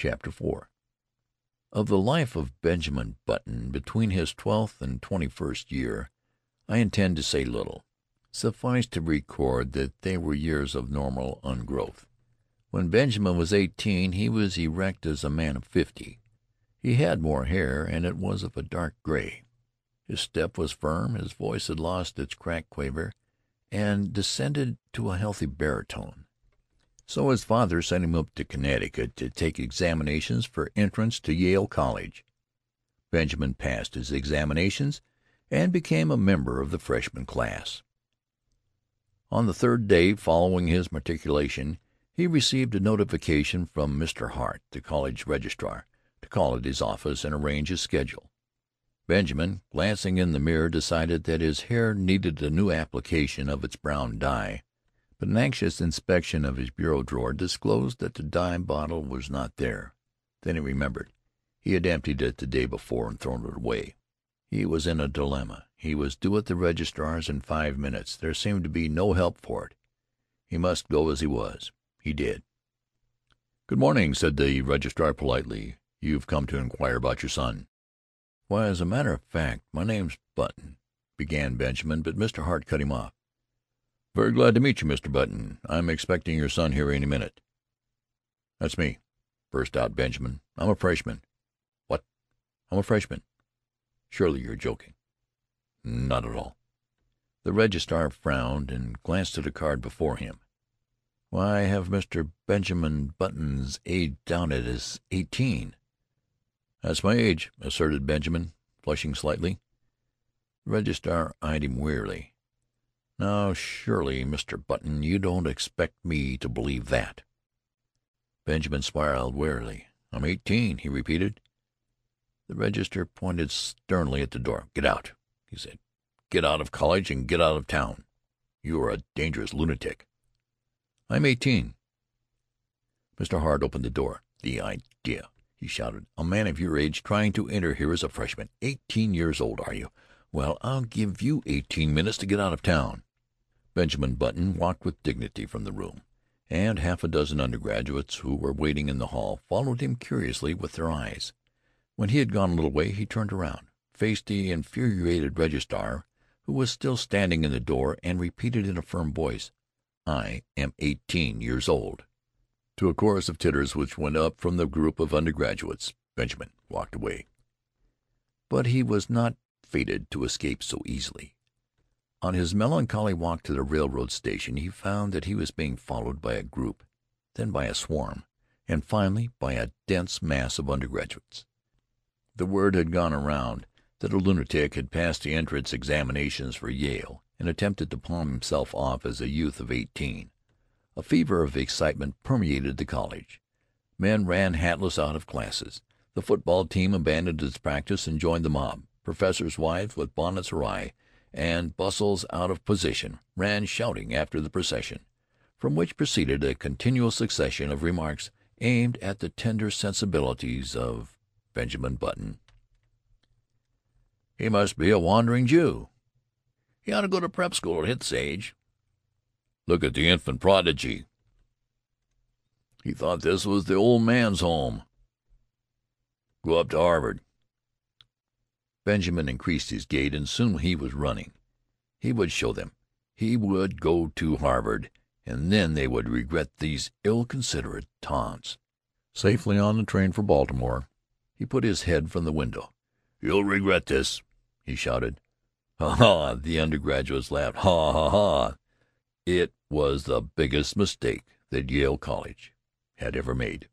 CHAPTER IV Of the life of Benjamin Button between his twelfth and twenty first year I intend to say little. Suffice to record that they were years of normal ungrowth. When Benjamin was eighteen he was erect as a man of fifty. He had more hair, and it was of a dark gray. His step was firm, his voice had lost its cracked quaver, and descended to a healthy baritone. So his father sent him up to Connecticut to take examinations for entrance to Yale College. Benjamin passed his examinations and became a member of the freshman class. On the third day following his matriculation he received a notification from Mr. Hart, the college registrar, to call at his office and arrange his schedule. Benjamin, glancing in the mirror, decided that his hair needed a new application of its brown dye. But an anxious inspection of his bureau drawer disclosed that the dye bottle was not there. Then he remembered. He had emptied it the day before and thrown it away. He was in a dilemma. He was due at the registrar's in five minutes. There seemed to be no help for it. He must go as he was. He did. "Good morning," said the registrar politely. "You've come to inquire about your son." "Why, as a matter of fact, my name's Button," began Benjamin, but Mr. Hart cut him off. "Very glad to meet you, Mr. Button. I'm expecting your son here any minute." "That's me," burst out Benjamin. "I'm a freshman." "What?" "I'm a freshman." "Surely you're joking." "Not at all." The registrar frowned and glanced at a card before him. "Why, have Mr. Benjamin Button's age down at as eighteen." "That's my age," asserted Benjamin, flushing slightly. The registrar eyed him wearily. "Now surely, Mr. Button, you don't expect me to believe that." Benjamin smiled wearily. "I'm eighteen," he repeated. The registrar pointed sternly at the door. "Get out," he said. "Get out of college and get out of town. You are a dangerous lunatic." "I'm eighteen." Mr. Hart opened the door. "The idea!" he shouted. "A man of your age trying to enter here as a freshman! Eighteen years old, are you? Well, I'll give you eighteen minutes to get out of town." Benjamin Button walked with dignity from the room, and half a dozen undergraduates who were waiting in the hall followed him curiously with their eyes. When he had gone a little way he turned around, faced the infuriated registrar, who was still standing in the door, and repeated in a firm voice, "I am eighteen years old." To a chorus of titters which went up from the group of undergraduates, Benjamin walked away. But he was not fated to escape so easily. On his melancholy walk to the railroad station he found that he was being followed by a group, then by a swarm, and finally by a dense mass of undergraduates. The word had gone around that a lunatic had passed the entrance examinations for Yale and attempted to palm himself off as a youth of eighteen. A fever of excitement permeated the college. Men ran hatless out of classes. The football team abandoned its practice and joined the mob. Professors' wives, with bonnets awry and bustles out of position, ran shouting after the procession, from which proceeded a continual succession of remarks aimed at the tender sensibilities of Benjamin Button. "He must be a wandering Jew." "He ought to go to prep school at his age." "Look at the infant prodigy." "He thought this was the old man's home." "Go up to Harvard." Benjamin increased his gait, and soon he was running. He would show them. He would go to Harvard, and then they would regret these ill considered taunts. Safely on the train for Baltimore, he put his head from the window. "You'll regret this," he shouted. "Ha! ha!" The undergraduates laughed. "Ha! ha! ha!" It was the biggest mistake that Yale College had ever made.